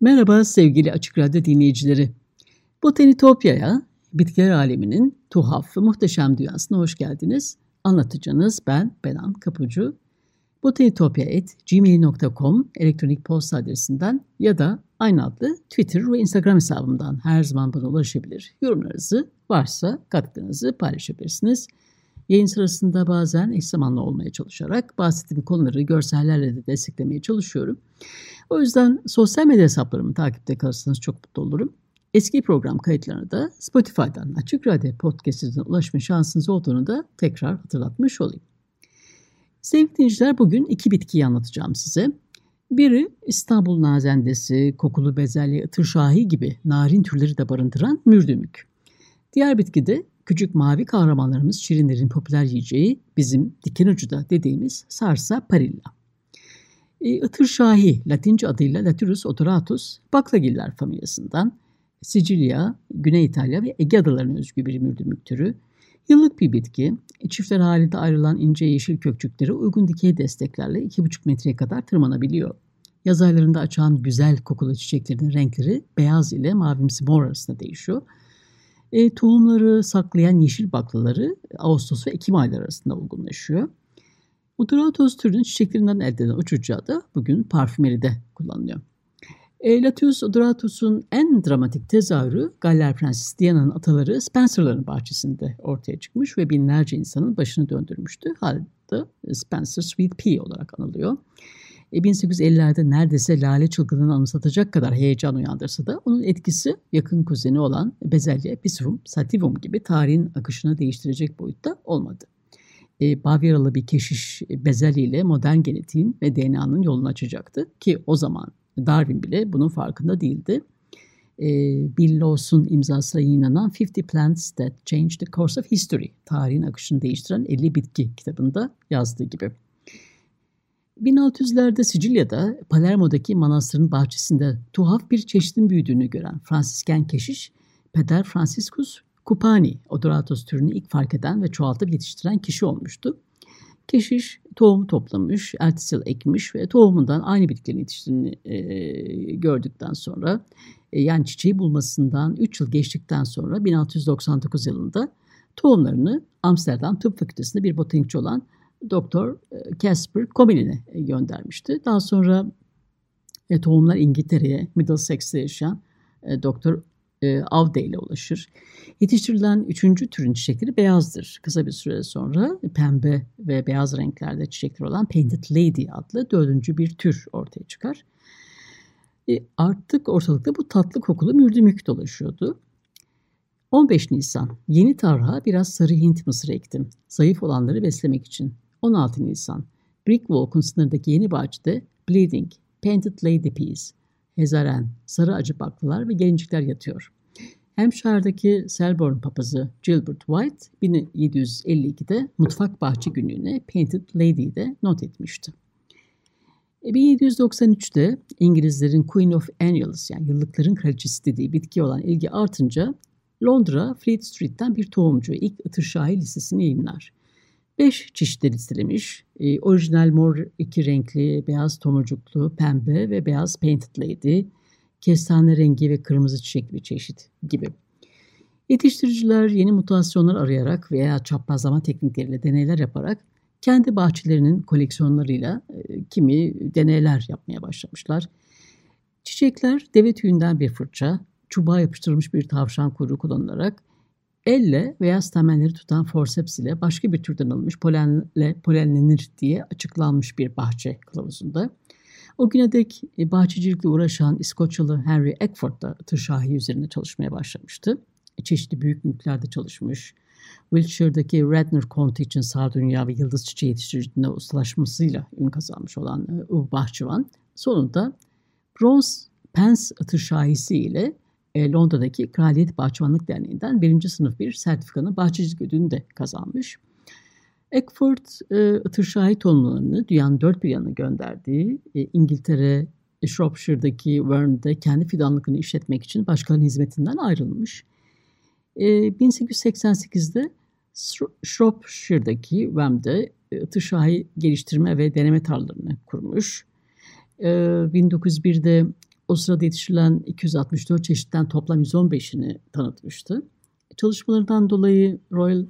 Merhaba sevgili Açık Radyo dinleyicileri. Botanitopya'ya, bitkiler aleminin tuhaf ve muhteşem dünyasına hoş geldiniz. Anlatıcınız ben Benan Kapucu. botanitopya.gmail.com elektronik posta adresinden ya da aynı adlı Twitter ve Instagram hesabımdan her zaman bana ulaşabilir. Yorumlarınızı varsa katkılarınızı paylaşabilirsiniz. Yayın sırasında bazen eş zamanlı olmaya çalışarak bahsettiğim konuları görsellerle de desteklemeye çalışıyorum. O yüzden sosyal medya hesaplarımı takipte kalırsanız çok mutlu olurum. Eski program kayıtlarına da Spotify'dan Açık Radyo Podcast'ına ulaşma şansınız olduğunu da tekrar hatırlatmış olayım. Sevgili dinleyiciler bugün iki bitkiyi anlatacağım size. Biri İstanbul nazendesi, kokulu bezelye, ıtır şahi gibi narin türleri de barındıran mürdümük. Diğer bitki de küçük mavi kahramanlarımız şirinlerin popüler yiyeceği bizim diken ucuda dediğimiz sarsa parilla. E, Itır şahi Latince adıyla Lathyrus odoratus baklagiller familyasından Sicilya, Güney İtalya ve Ege adalarına özgü bir mürdümük türü. Yıllık bir bitki, çiftler halinde ayrılan ince yeşil kökçükleri uygun dikey desteklerle 2,5 metreye kadar tırmanabiliyor. Yaz aylarında açan güzel kokulu çiçeklerin renkleri beyaz ile mavimsi mor arasında değişiyor. E, tohumları saklayan yeşil baklaları Ağustos ve Ekim ayları arasında olgunlaşıyor. Odoratos türünün çiçeklerinden elde edilen uçucağı da bugün parfümeride kullanılıyor. E, Latius odoratus'un en dramatik tezahürü Galler Prenses Diana'nın ataları Spencer'ların bahçesinde ortaya çıkmış ve binlerce insanın başını döndürmüştü. Halde Spencer Sweet Pea olarak anılıyor. E, 1850'lerde neredeyse lale çılgınlığını anımsatacak kadar heyecan uyandırsa da onun etkisi yakın kuzeni olan bezelye, pisrum, sativum gibi tarihin akışını değiştirecek boyutta olmadı. E, Bavyeralı bir keşiş bezelye ile modern genetiğin ve DNA'nın yolunu açacaktı ki o zaman Darwin bile bunun farkında değildi. E, Bill Lawson imzasıyla yayınlanan 50 Plants That Changed the Course of History, tarihin akışını değiştiren 50 bitki kitabında yazdığı gibi. 1600'lerde Sicilya'da Palermo'daki manastırın bahçesinde tuhaf bir çeşidin büyüdüğünü gören Fransisken keşiş, Peder Franciscus Kupani, Odoratus türünü ilk fark eden ve çoğaltıp yetiştiren kişi olmuştu. Keşiş tohumu toplamış, ertesi yıl ekmiş ve tohumundan aynı bitkilerin yetiştiğini e, gördükten sonra e, yani çiçeği bulmasından 3 yıl geçtikten sonra 1699 yılında tohumlarını Amsterdam Tıp Fakültesi'nde bir botanikçi olan Doktor Casper Comelin'e göndermişti. Daha sonra e, tohumlar İngiltere'ye, Middlesex'te yaşayan e, Doktor e, Avde ile ulaşır. Yetiştirilen üçüncü türün çiçekleri beyazdır. Kısa bir süre sonra pembe ve beyaz renklerde çiçekleri olan Painted Lady adlı dördüncü bir tür ortaya çıkar. E, artık ortalıkta bu tatlı kokulu mürdümük dolaşıyordu. 15 Nisan, yeni tarha biraz sarı Hint mısırı ektim. Zayıf olanları beslemek için. 16 Nisan, Brickwalk'un sınırdaki yeni bahçede Bleeding, Painted Lady Peas, Hezaren, sarı acı baklalar ve gelincikler yatıyor. Hampshire'daki Selborne papazı Gilbert White 1752'de mutfak bahçe günlüğüne Painted Lady'de not etmişti. 1793'te e, İngilizlerin Queen of Annuals yani yıllıkların kraliçesi dediği bitki olan ilgi artınca Londra Fleet Street'ten bir tohumcu ilk ıtırşahi listesini yayınlar. Beş çeşitleri listelemiş. E, orijinal mor iki renkli, beyaz tomurcuklu, pembe ve beyaz painted lady, kestane rengi ve kırmızı çiçekli bir çeşit gibi. Yetiştiriciler yeni mutasyonlar arayarak veya çaprazlama teknikleriyle deneyler yaparak kendi bahçelerinin koleksiyonlarıyla e, kimi deneyler yapmaya başlamışlar. Çiçekler deve tüyünden bir fırça, çubuğa yapıştırılmış bir tavşan kuyruğu kullanılarak elle veya stamenleri tutan forceps ile başka bir türden alınmış polenle polenlenir diye açıklanmış bir bahçe kılavuzunda. O güne dek e, bahçecilikle uğraşan İskoçyalı Henry Eckford da tır şahi üzerinde çalışmaya başlamıştı. E, çeşitli büyük mülklerde çalışmış. Wiltshire'daki Radnor County için sardunya ve yıldız çiçeği yetiştiriciliğinde ustalaşmasıyla ün kazanmış olan e, Uğur Bahçıvan sonunda Bronze Pence tır şahisi ile Londra'daki Kraliyet Bahçıvanlık Derneği'nden birinci sınıf bir sertifikanın bahçecilik ödülünü de kazanmış. Eckford e, tırşahi tohumlarını dünyanın dört bir yanına gönderdiği e, İngiltere, Shropshire'daki Wern'de kendi fidanlıkını işletmek için başkalarının hizmetinden ayrılmış. E, 1888'de Shropshire'daki Wem'de e, tırşahi geliştirme ve deneme tarlalarını kurmuş. E, 1901'de o sırada yetiştirilen 264 çeşitten toplam 115'ini tanıtmıştı. Çalışmalarından dolayı Royal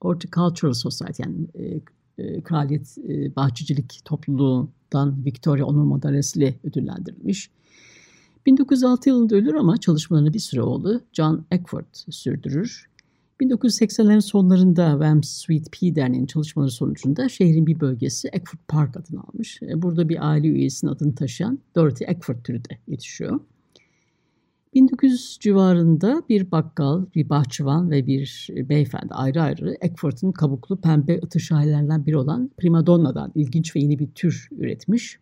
Horticultural Society yani e, e, Kraliyet e, Bahçecilik Topluluğu'ndan Victoria Onur Madalyası ödüllendirilmiş. 1906 yılında ölür ama çalışmalarını bir süre oğlu John Eckford sürdürür. 1980'lerin sonlarında Wham Sweet Pea Derneği'nin çalışmaları sonucunda şehrin bir bölgesi Eckford Park adını almış. E, burada bir aile üyesinin adını taşıyan Dorothy Eckford türü de yetişiyor. 1900 civarında bir bakkal, bir bahçıvan ve bir beyefendi ayrı ayrı Eckford'un kabuklu pembe ıtır şairlerinden biri olan Primadonna'dan ilginç ve yeni bir tür üretmiş.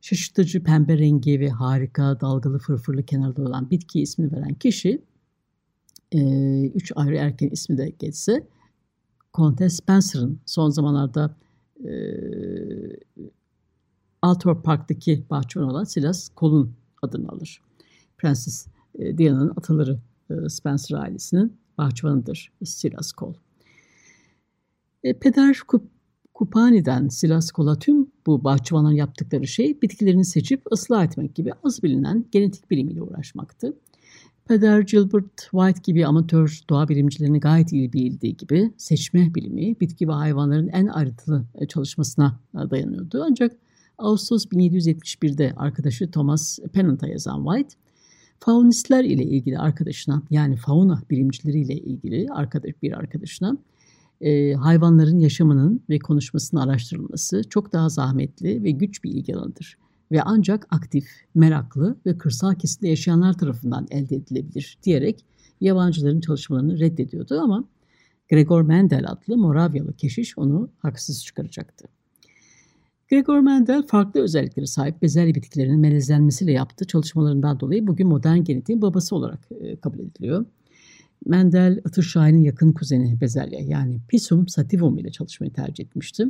Şaşırtıcı pembe rengi ve harika dalgalı fırfırlı kenarda olan bitki ismini veren kişi, e, üç ayrı erken ismi de geçse, Conte Spencer'ın son zamanlarda e, Althorp Park'taki bahçıvan olan Silas Col'un adını alır. Prenses e, Diana'nın ataları e, Spencer ailesinin bahçıvanıdır Silas Cole. E, Peder Kup Kupani'den Silas Cole'a tüm bu bahçıvanların yaptıkları şey bitkilerini seçip ıslah etmek gibi az bilinen genetik bilimiyle uğraşmaktı. Peder Gilbert White gibi amatör doğa bilimcilerini gayet iyi bildiği gibi seçme bilimi bitki ve hayvanların en ayrıntılı çalışmasına dayanıyordu. Ancak Ağustos 1771'de arkadaşı Thomas Pennant'a yazan White, faunistler ile ilgili arkadaşına yani fauna bilimcileriyle ilgili arkadaş, bir arkadaşına e, hayvanların yaşamının ve konuşmasının araştırılması çok daha zahmetli ve güç bir ilgi alanıdır ve ancak aktif, meraklı ve kırsal kesimde yaşayanlar tarafından elde edilebilir diyerek yabancıların çalışmalarını reddediyordu ama Gregor Mendel adlı Moravyalı keşiş onu haksız çıkaracaktı. Gregor Mendel farklı özelliklere sahip bezelye bitkilerinin melezlenmesiyle yaptığı çalışmalarından dolayı bugün modern genetiğin babası olarak e, kabul ediliyor. Mendel, Itır Şahin'in yakın kuzeni bezelye yani Pisum sativum ile çalışmayı tercih etmişti.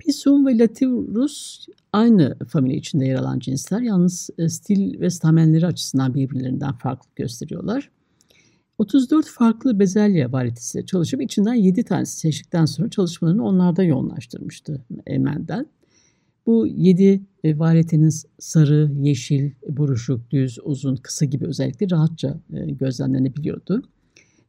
Pisum ve Lativus aynı familya içinde yer alan cinsler yalnız e, stil ve stamenleri açısından birbirlerinden farklı gösteriyorlar. 34 farklı bezelye varitesiyle çalışıp içinden 7 tanesi seçtikten sonra çalışmalarını onlarda yoğunlaştırmıştı Mendel. Bu yedi e, varyetenin sarı, yeşil, buruşuk, düz, uzun, kısa gibi özellikle rahatça e, gözlemlenebiliyordu.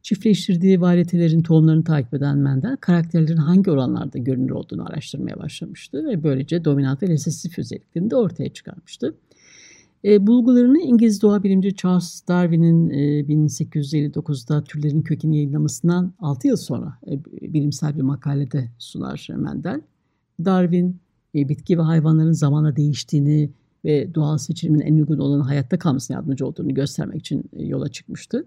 Çiftleştirdiği varyetelerin tohumlarını takip eden Mendel, karakterlerin hangi oranlarda görünür olduğunu araştırmaya başlamıştı ve böylece dominant ve resesif özelliklerini de ortaya çıkarmıştı. E, bulgularını İngiliz doğa bilimci Charles Darwin'in e, 1859'da türlerin kökeni yayınlamasından 6 yıl sonra e, bilimsel bir makalede sunar Mendel. Darwin e, bitki ve hayvanların zamanla değiştiğini ve doğal seçilimin en uygun olanı hayatta kalmasına yardımcı olduğunu göstermek için e, yola çıkmıştı.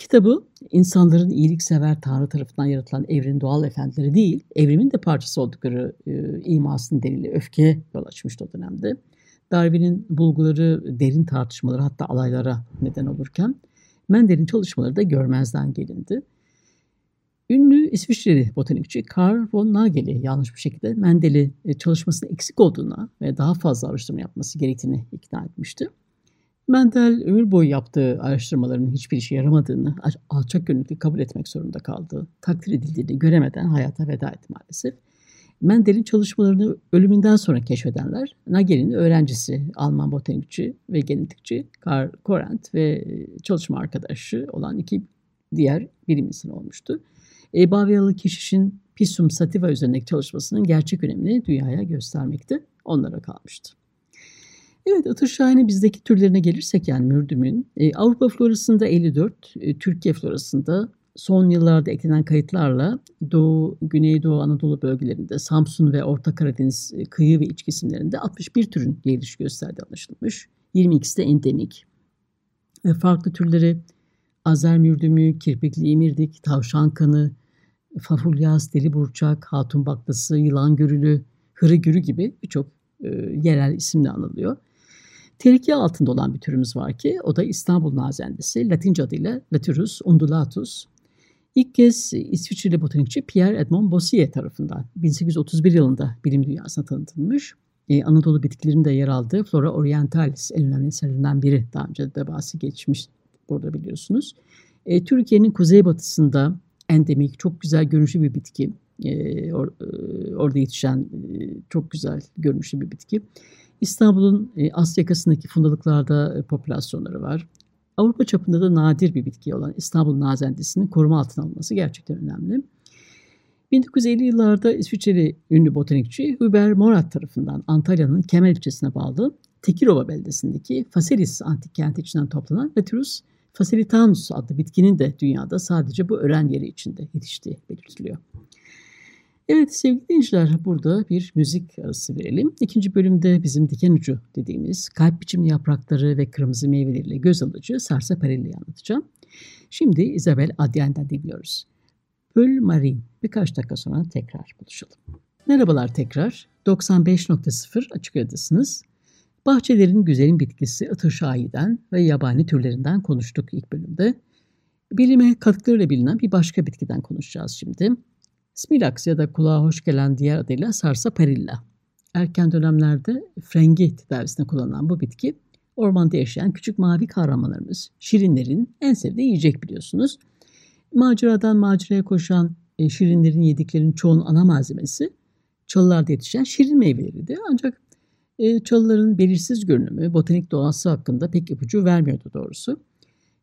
Kitabı insanların iyiliksever Tanrı tarafından yaratılan evrenin doğal efendileri değil, evrimin de parçası oldukları e, imasının delili öfkeye yol açmıştı o dönemde. Darwin'in bulguları derin tartışmaları hatta alaylara neden olurken Mendel'in çalışmaları da görmezden gelindi. Ünlü İsviçreli botanikçi Carl von Nagel'i yanlış bir şekilde Mendel'i e, çalışmasının eksik olduğuna ve daha fazla araştırma yapması gerektiğini ikna etmişti. Mendel ömür boyu yaptığı araştırmaların hiçbir işe yaramadığını alçak gönüllü kabul etmek zorunda kaldı. Takdir edildiğini göremeden hayata veda etti maalesef. Mendel'in çalışmalarını ölümünden sonra keşfedenler Nagel'in öğrencisi, Alman botanikçi ve genetikçi Karl Korant ve çalışma arkadaşı olan iki diğer bilim insanı olmuştu. E, Bavyalı keşişin Pisum sativa üzerindeki çalışmasının gerçek önemini dünyaya göstermekte onlara kalmıştı. Evet Atır Şahin'in bizdeki türlerine gelirsek yani mürdümün e, Avrupa florasında 54, e, Türkiye florasında son yıllarda eklenen kayıtlarla Doğu, Güneydoğu Anadolu bölgelerinde Samsun ve Orta Karadeniz e, kıyı ve iç kesimlerinde 61 türün geliş gösterdiği anlaşılmış. 22'si de endemik. Ve farklı türleri Azer mürdümü, kirpikli imirdik, tavşan kanı, fafulyas, deli burçak, hatun baklası, yılan görülü, hırı gürü gibi birçok e, yerel isimle anılıyor. Tehlike altında olan bir türümüz var ki o da İstanbul nazendisi, Latince adıyla Lathyrus undulatus. İlk kez İsviçreli botanikçi Pierre Edmond Bossier tarafından 1831 yılında bilim dünyasına tanıtılmış. Ee, Anadolu bitkilerinin de yer aldığı Flora Orientalis en önemli eserlerinden biri. Daha önce de bahsi geçmiş burada biliyorsunuz. Ee, Türkiye'nin kuzeybatısında endemik, çok güzel görünüşlü bir bitki. Ee, or, e, orada yetişen e, çok güzel görünüşlü bir bitki. İstanbul'un e, Asya yakasındaki fundalıklarda e, popülasyonları var. Avrupa çapında da nadir bir bitki olan İstanbul nazendisinin koruma altına alınması gerçekten önemli. 1950 yıllarda İsviçreli ünlü botanikçi Hubert Morat tarafından Antalya'nın Kemer ilçesine bağlı Tekirova beldesindeki Faselis antik kenti içinden toplanan Veturus facilitanus adlı bitkinin de dünyada sadece bu öğren yeri içinde yetiştiği belirtiliyor. Evet sevgili dinleyiciler burada bir müzik arası verelim. İkinci bölümde bizim diken ucu dediğimiz kalp biçimli yaprakları ve kırmızı meyveleriyle göz alıcı sarsaparilli'yi anlatacağım. Şimdi Isabel Adyen'den dinliyoruz. Pöl Marin. Birkaç dakika sonra tekrar buluşalım. Merhabalar tekrar. 95.0 Açık Radyo'dasınız. Bahçelerin güzelim bitkisi ıtır şahiden ve yabani türlerinden konuştuk ilk bölümde. Bilime katkılarıyla bilinen bir başka bitkiden konuşacağız şimdi. Smilax ya da kulağa hoş gelen diğer adıyla sarsaparilla. Erken dönemlerde frengi tedavisinde kullanılan bu bitki ormanda yaşayan küçük mavi kahramanlarımız, şirinlerin en sevdiği yiyecek biliyorsunuz. Maceradan maceraya koşan e, şirinlerin yediklerinin çoğunun ana malzemesi çalılarda yetişen şirin meyveleriydi. Ancak e, çalıların belirsiz görünümü botanik doğası hakkında pek ipucu vermiyordu doğrusu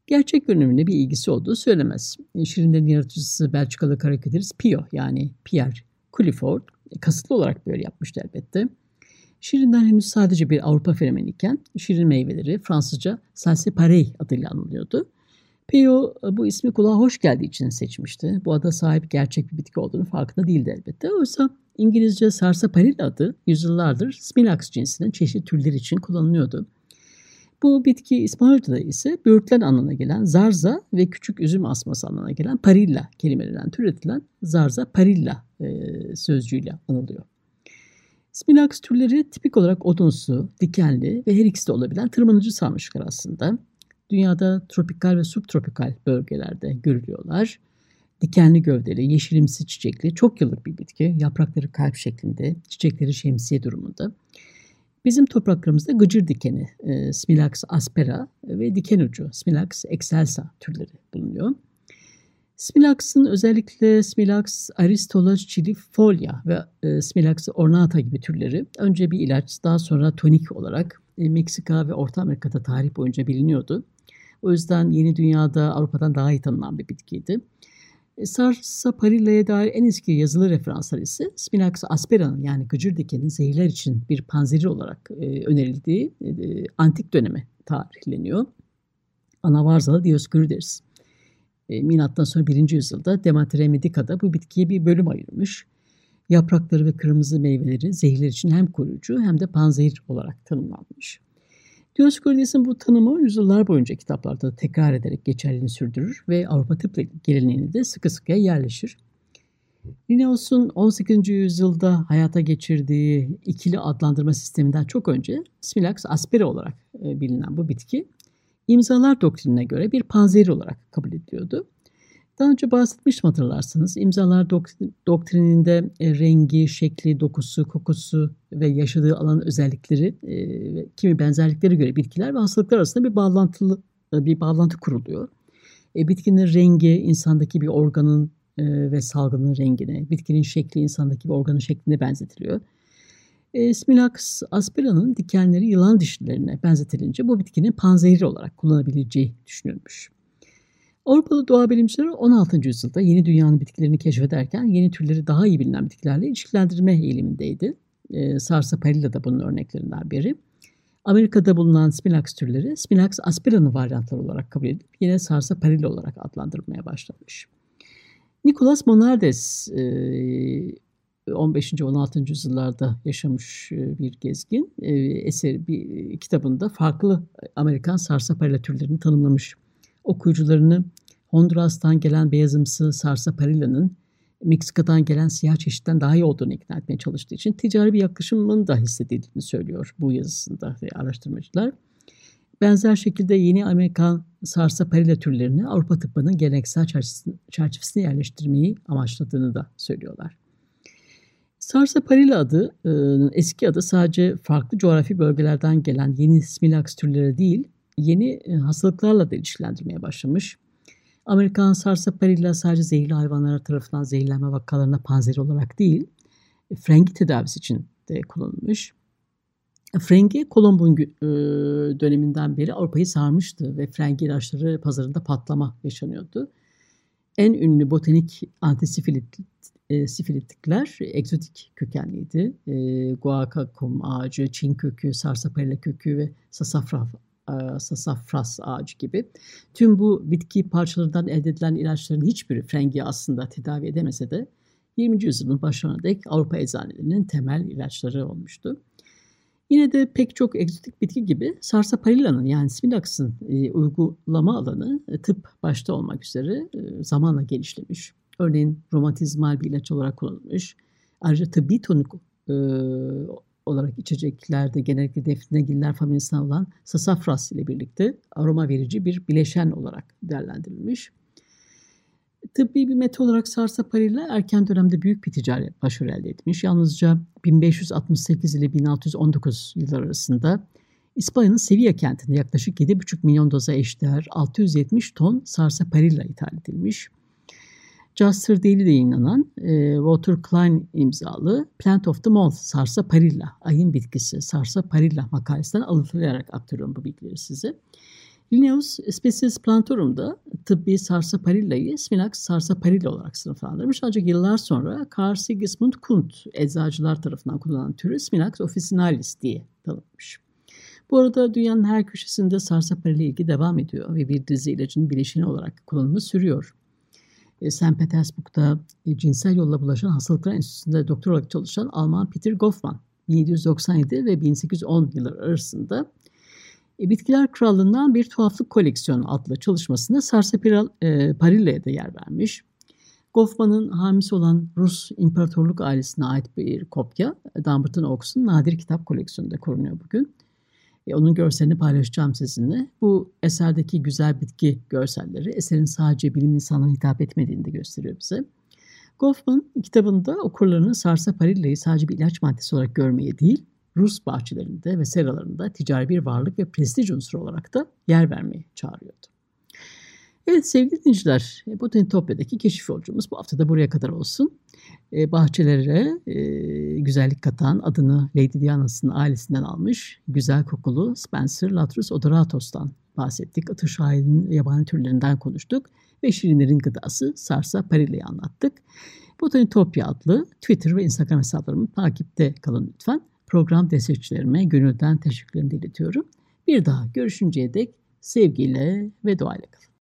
gerçek görünümüne bir ilgisi olduğu söylemez. E, Şirinlerin yaratıcısı Belçikalı karikatürist Pio yani Pierre Culliford e, kasıtlı olarak böyle yapmıştı elbette. Şirinler henüz sadece bir Avrupa fenomeni iken şirin meyveleri Fransızca salseparey adıyla anılıyordu. Pio e, bu ismi kulağa hoş geldiği için seçmişti. Bu ada sahip gerçek bir bitki olduğunu farkında değildi elbette. Oysa İngilizce sarsaparil adı yüzyıllardır Smilax cinsinin çeşitli türleri için kullanılıyordu. Bu bitki İspanyolca'da ise böğürtlen anlamına gelen zarza ve küçük üzüm asması anlamına gelen parilla kelimelerinden türetilen zarza parilla e, sözcüğüyle anılıyor. Spinax türleri tipik olarak odunsu, dikenli ve her ikisi de olabilen tırmanıcı sarmaşıklar aslında. Dünyada tropikal ve subtropikal bölgelerde görülüyorlar. Dikenli gövdeli, yeşilimsi çiçekli, çok yıllık bir bitki. Yaprakları kalp şeklinde, çiçekleri şemsiye durumunda. Bizim topraklarımızda gıcır dikeni, e, Smilax aspera ve diken ucu Smilax excelsa türleri bulunuyor. Smilax'ın özellikle Smilax aristolochifolia ve e, Smilax ornata gibi türleri önce bir ilaç daha sonra tonik olarak e, Meksika ve Orta Amerika'da tarih boyunca biliniyordu. O yüzden yeni dünyada Avrupa'dan daha iyi tanınan bir bitkiydi. E, Sarsaparilla'ya dair en eski yazılı referanslar ise Spinax aspera'nın yani gıcır dikenin zehirler için bir panzeri olarak e, önerildiği e, antik döneme tarihleniyor. Anavarzalı Dioscurides. E, Milattan sonra 1. yüzyılda Demetre Medica'da bu bitkiye bir bölüm ayırmış. Yaprakları ve kırmızı meyveleri zehirler için hem koruyucu hem de panzehir olarak tanımlanmış. Dioskurdis'in bu tanımı yüzyıllar boyunca kitaplarda tekrar ederek geçerliliğini sürdürür ve Avrupa tıp geleneğine de sıkı sıkıya yerleşir. Linnaeus'un 18. yüzyılda hayata geçirdiği ikili adlandırma sisteminden çok önce Smilax aspera olarak e, bilinen bu bitki imzalar doktrinine göre bir panzehir olarak kabul ediliyordu. Daha önce bahsetmiştim hatırlarsanız. İmzalar doktrininde e, rengi, şekli, dokusu, kokusu ve yaşadığı alan özellikleri e, ve kimi benzerlikleri göre bitkiler ve hastalıklar arasında bir bağlantılı e, bir bağlantı kuruluyor. Bitkinin rengi insandaki bir organın ve salgının rengine, bitkinin şekli insandaki bir organın şekline benzetiliyor. Smilax aspira'nın dikenleri yılan dişlilerine benzetilince bu bitkinin panzehiri olarak kullanabileceği düşünülmüş. Avrupalı doğa bilimcileri 16. yüzyılda yeni dünyanın bitkilerini keşfederken yeni türleri daha iyi bilinen bitkilerle ilişkilendirme eğilimindeydi. E, Sarsaparilla da bunun örneklerinden biri. Amerika'da bulunan Spinax türleri Spinax aspira'nın varyantları olarak kabul edilip yine Sarsaparilla olarak adlandırılmaya başlamış. Nicolas Monardes 15. 16. yüzyıllarda yaşamış bir gezgin. Eser bir kitabında farklı Amerikan sarsaparilla türlerini tanımlamış. Okuyucularını Honduras'tan gelen beyazımsı sarsaparilla'nın Meksika'dan gelen siyah çeşitten daha iyi olduğunu ikna etmeye çalıştığı için ticari bir yaklaşımın da hissedildiğini söylüyor bu yazısında araştırmacılar. Benzer şekilde yeni Amerikan sarsaparilla türlerini Avrupa tıbbının geleneksel çerçevesine yerleştirmeyi amaçladığını da söylüyorlar. Sarsaparilla adı, eski adı sadece farklı coğrafi bölgelerden gelen yeni Smilax türleri değil, yeni hastalıklarla da ilişkilendirmeye başlamış. Amerikan sarsaparilla sadece zehirli hayvanlar tarafından zehirlenme vakalarına panzeri olarak değil, frengi tedavisi için de kullanılmış. Frengi Kolomb'un döneminden beri Avrupa'yı sarmıştı ve frengi ilaçları pazarında patlama yaşanıyordu. En ünlü botanik antisifilitlikler egzotik kökenliydi. E, guacakum ağacı, çin kökü, sarsaparilla kökü ve sasafra e, sasafras ağacı gibi. Tüm bu bitki parçalarından elde edilen ilaçların hiçbiri frengi aslında tedavi edemese de 20. yüzyılın başlarına dek Avrupa eczanelerinin temel ilaçları olmuştu. Yine de pek çok egzotik bitki gibi sarsaparilla'nın yani Smilax'ın e, uygulama alanı e, tıp başta olmak üzere e, zamanla genişlemiş. Örneğin romatizmal bir ilaç olarak kullanılmış. Ayrıca tıbbi tonik e, olarak içeceklerde genellikle defnegiller familyasına olan sasafras ile birlikte aroma verici bir bileşen olarak değerlendirilmiş. Tıbbi bir metot olarak sarsaparilla erken dönemde büyük bir ticari başarı elde etmiş. Yalnızca 1568 ile 1619 yıllar arasında İspanya'nın Sevilla kentinde yaklaşık 7,5 milyon doza eşdeğer 670 ton sarsaparilla ithal edilmiş. Juster Daily'de yayınlanan e, Walter Klein imzalı Plant of the Month Sarsaparilla, ayın bitkisi Sarsaparilla makalesinden alıntılayarak aktarıyorum bu bilgileri size. Linnaeus Species Plantorum'da tıbbi sarsaparilla'yı Smilax sarsaparilla olarak sınıflandırmış. Ancak yıllar sonra Carl Sigismund Kunt eczacılar tarafından kullanılan türü Smilax officinalis diye tanımlamış. Bu arada dünyanın her köşesinde sarsaparilla ilgi devam ediyor ve bir dizi ilacın bileşeni olarak kullanımı sürüyor. E, St. Petersburg'da e, cinsel yolla bulaşan hastalıklar enstitüsünde doktor olarak çalışan Alman Peter Goffman 1797 ve 1810 yılları arasında e, Bitkiler Krallığından bir tuhaflık koleksiyonu adlı çalışmasında Sarsaparilla'ya da yer vermiş. Goffman'ın hamisi olan Rus İmparatorluk ailesine ait bir kopya Dumbarton Oaks'un nadir kitap koleksiyonunda korunuyor bugün. E, onun görselini paylaşacağım sizinle. Bu eserdeki güzel bitki görselleri eserin sadece bilim insanına hitap etmediğini de gösteriyor bize. Goffman kitabında okurlarını sarsaparilla'yı sadece bir ilaç maddesi olarak görmeye değil, Rus bahçelerinde ve seralarında ticari bir varlık ve prestij unsuru olarak da yer vermeye çağırıyordu. Evet sevgili dinleyiciler, e, Botanitopya'daki keşif yolculuğumuz bu hafta da buraya kadar olsun. E, bahçelere e, güzellik katan adını Lady Diana'sının ailesinden almış güzel kokulu Spencer Latrus odoratos'tan bahsettik. Atı şahinin yabani türlerinden konuştuk ve şirinlerin gıdası Sarsa Parilla'yı anlattık. Botanitopya adlı Twitter ve Instagram hesaplarımı takipte kalın lütfen. Program destekçilerime gönülden teşekkürlerimi iletiyorum. Bir daha görüşünceye dek sevgiyle ve duayla kalın.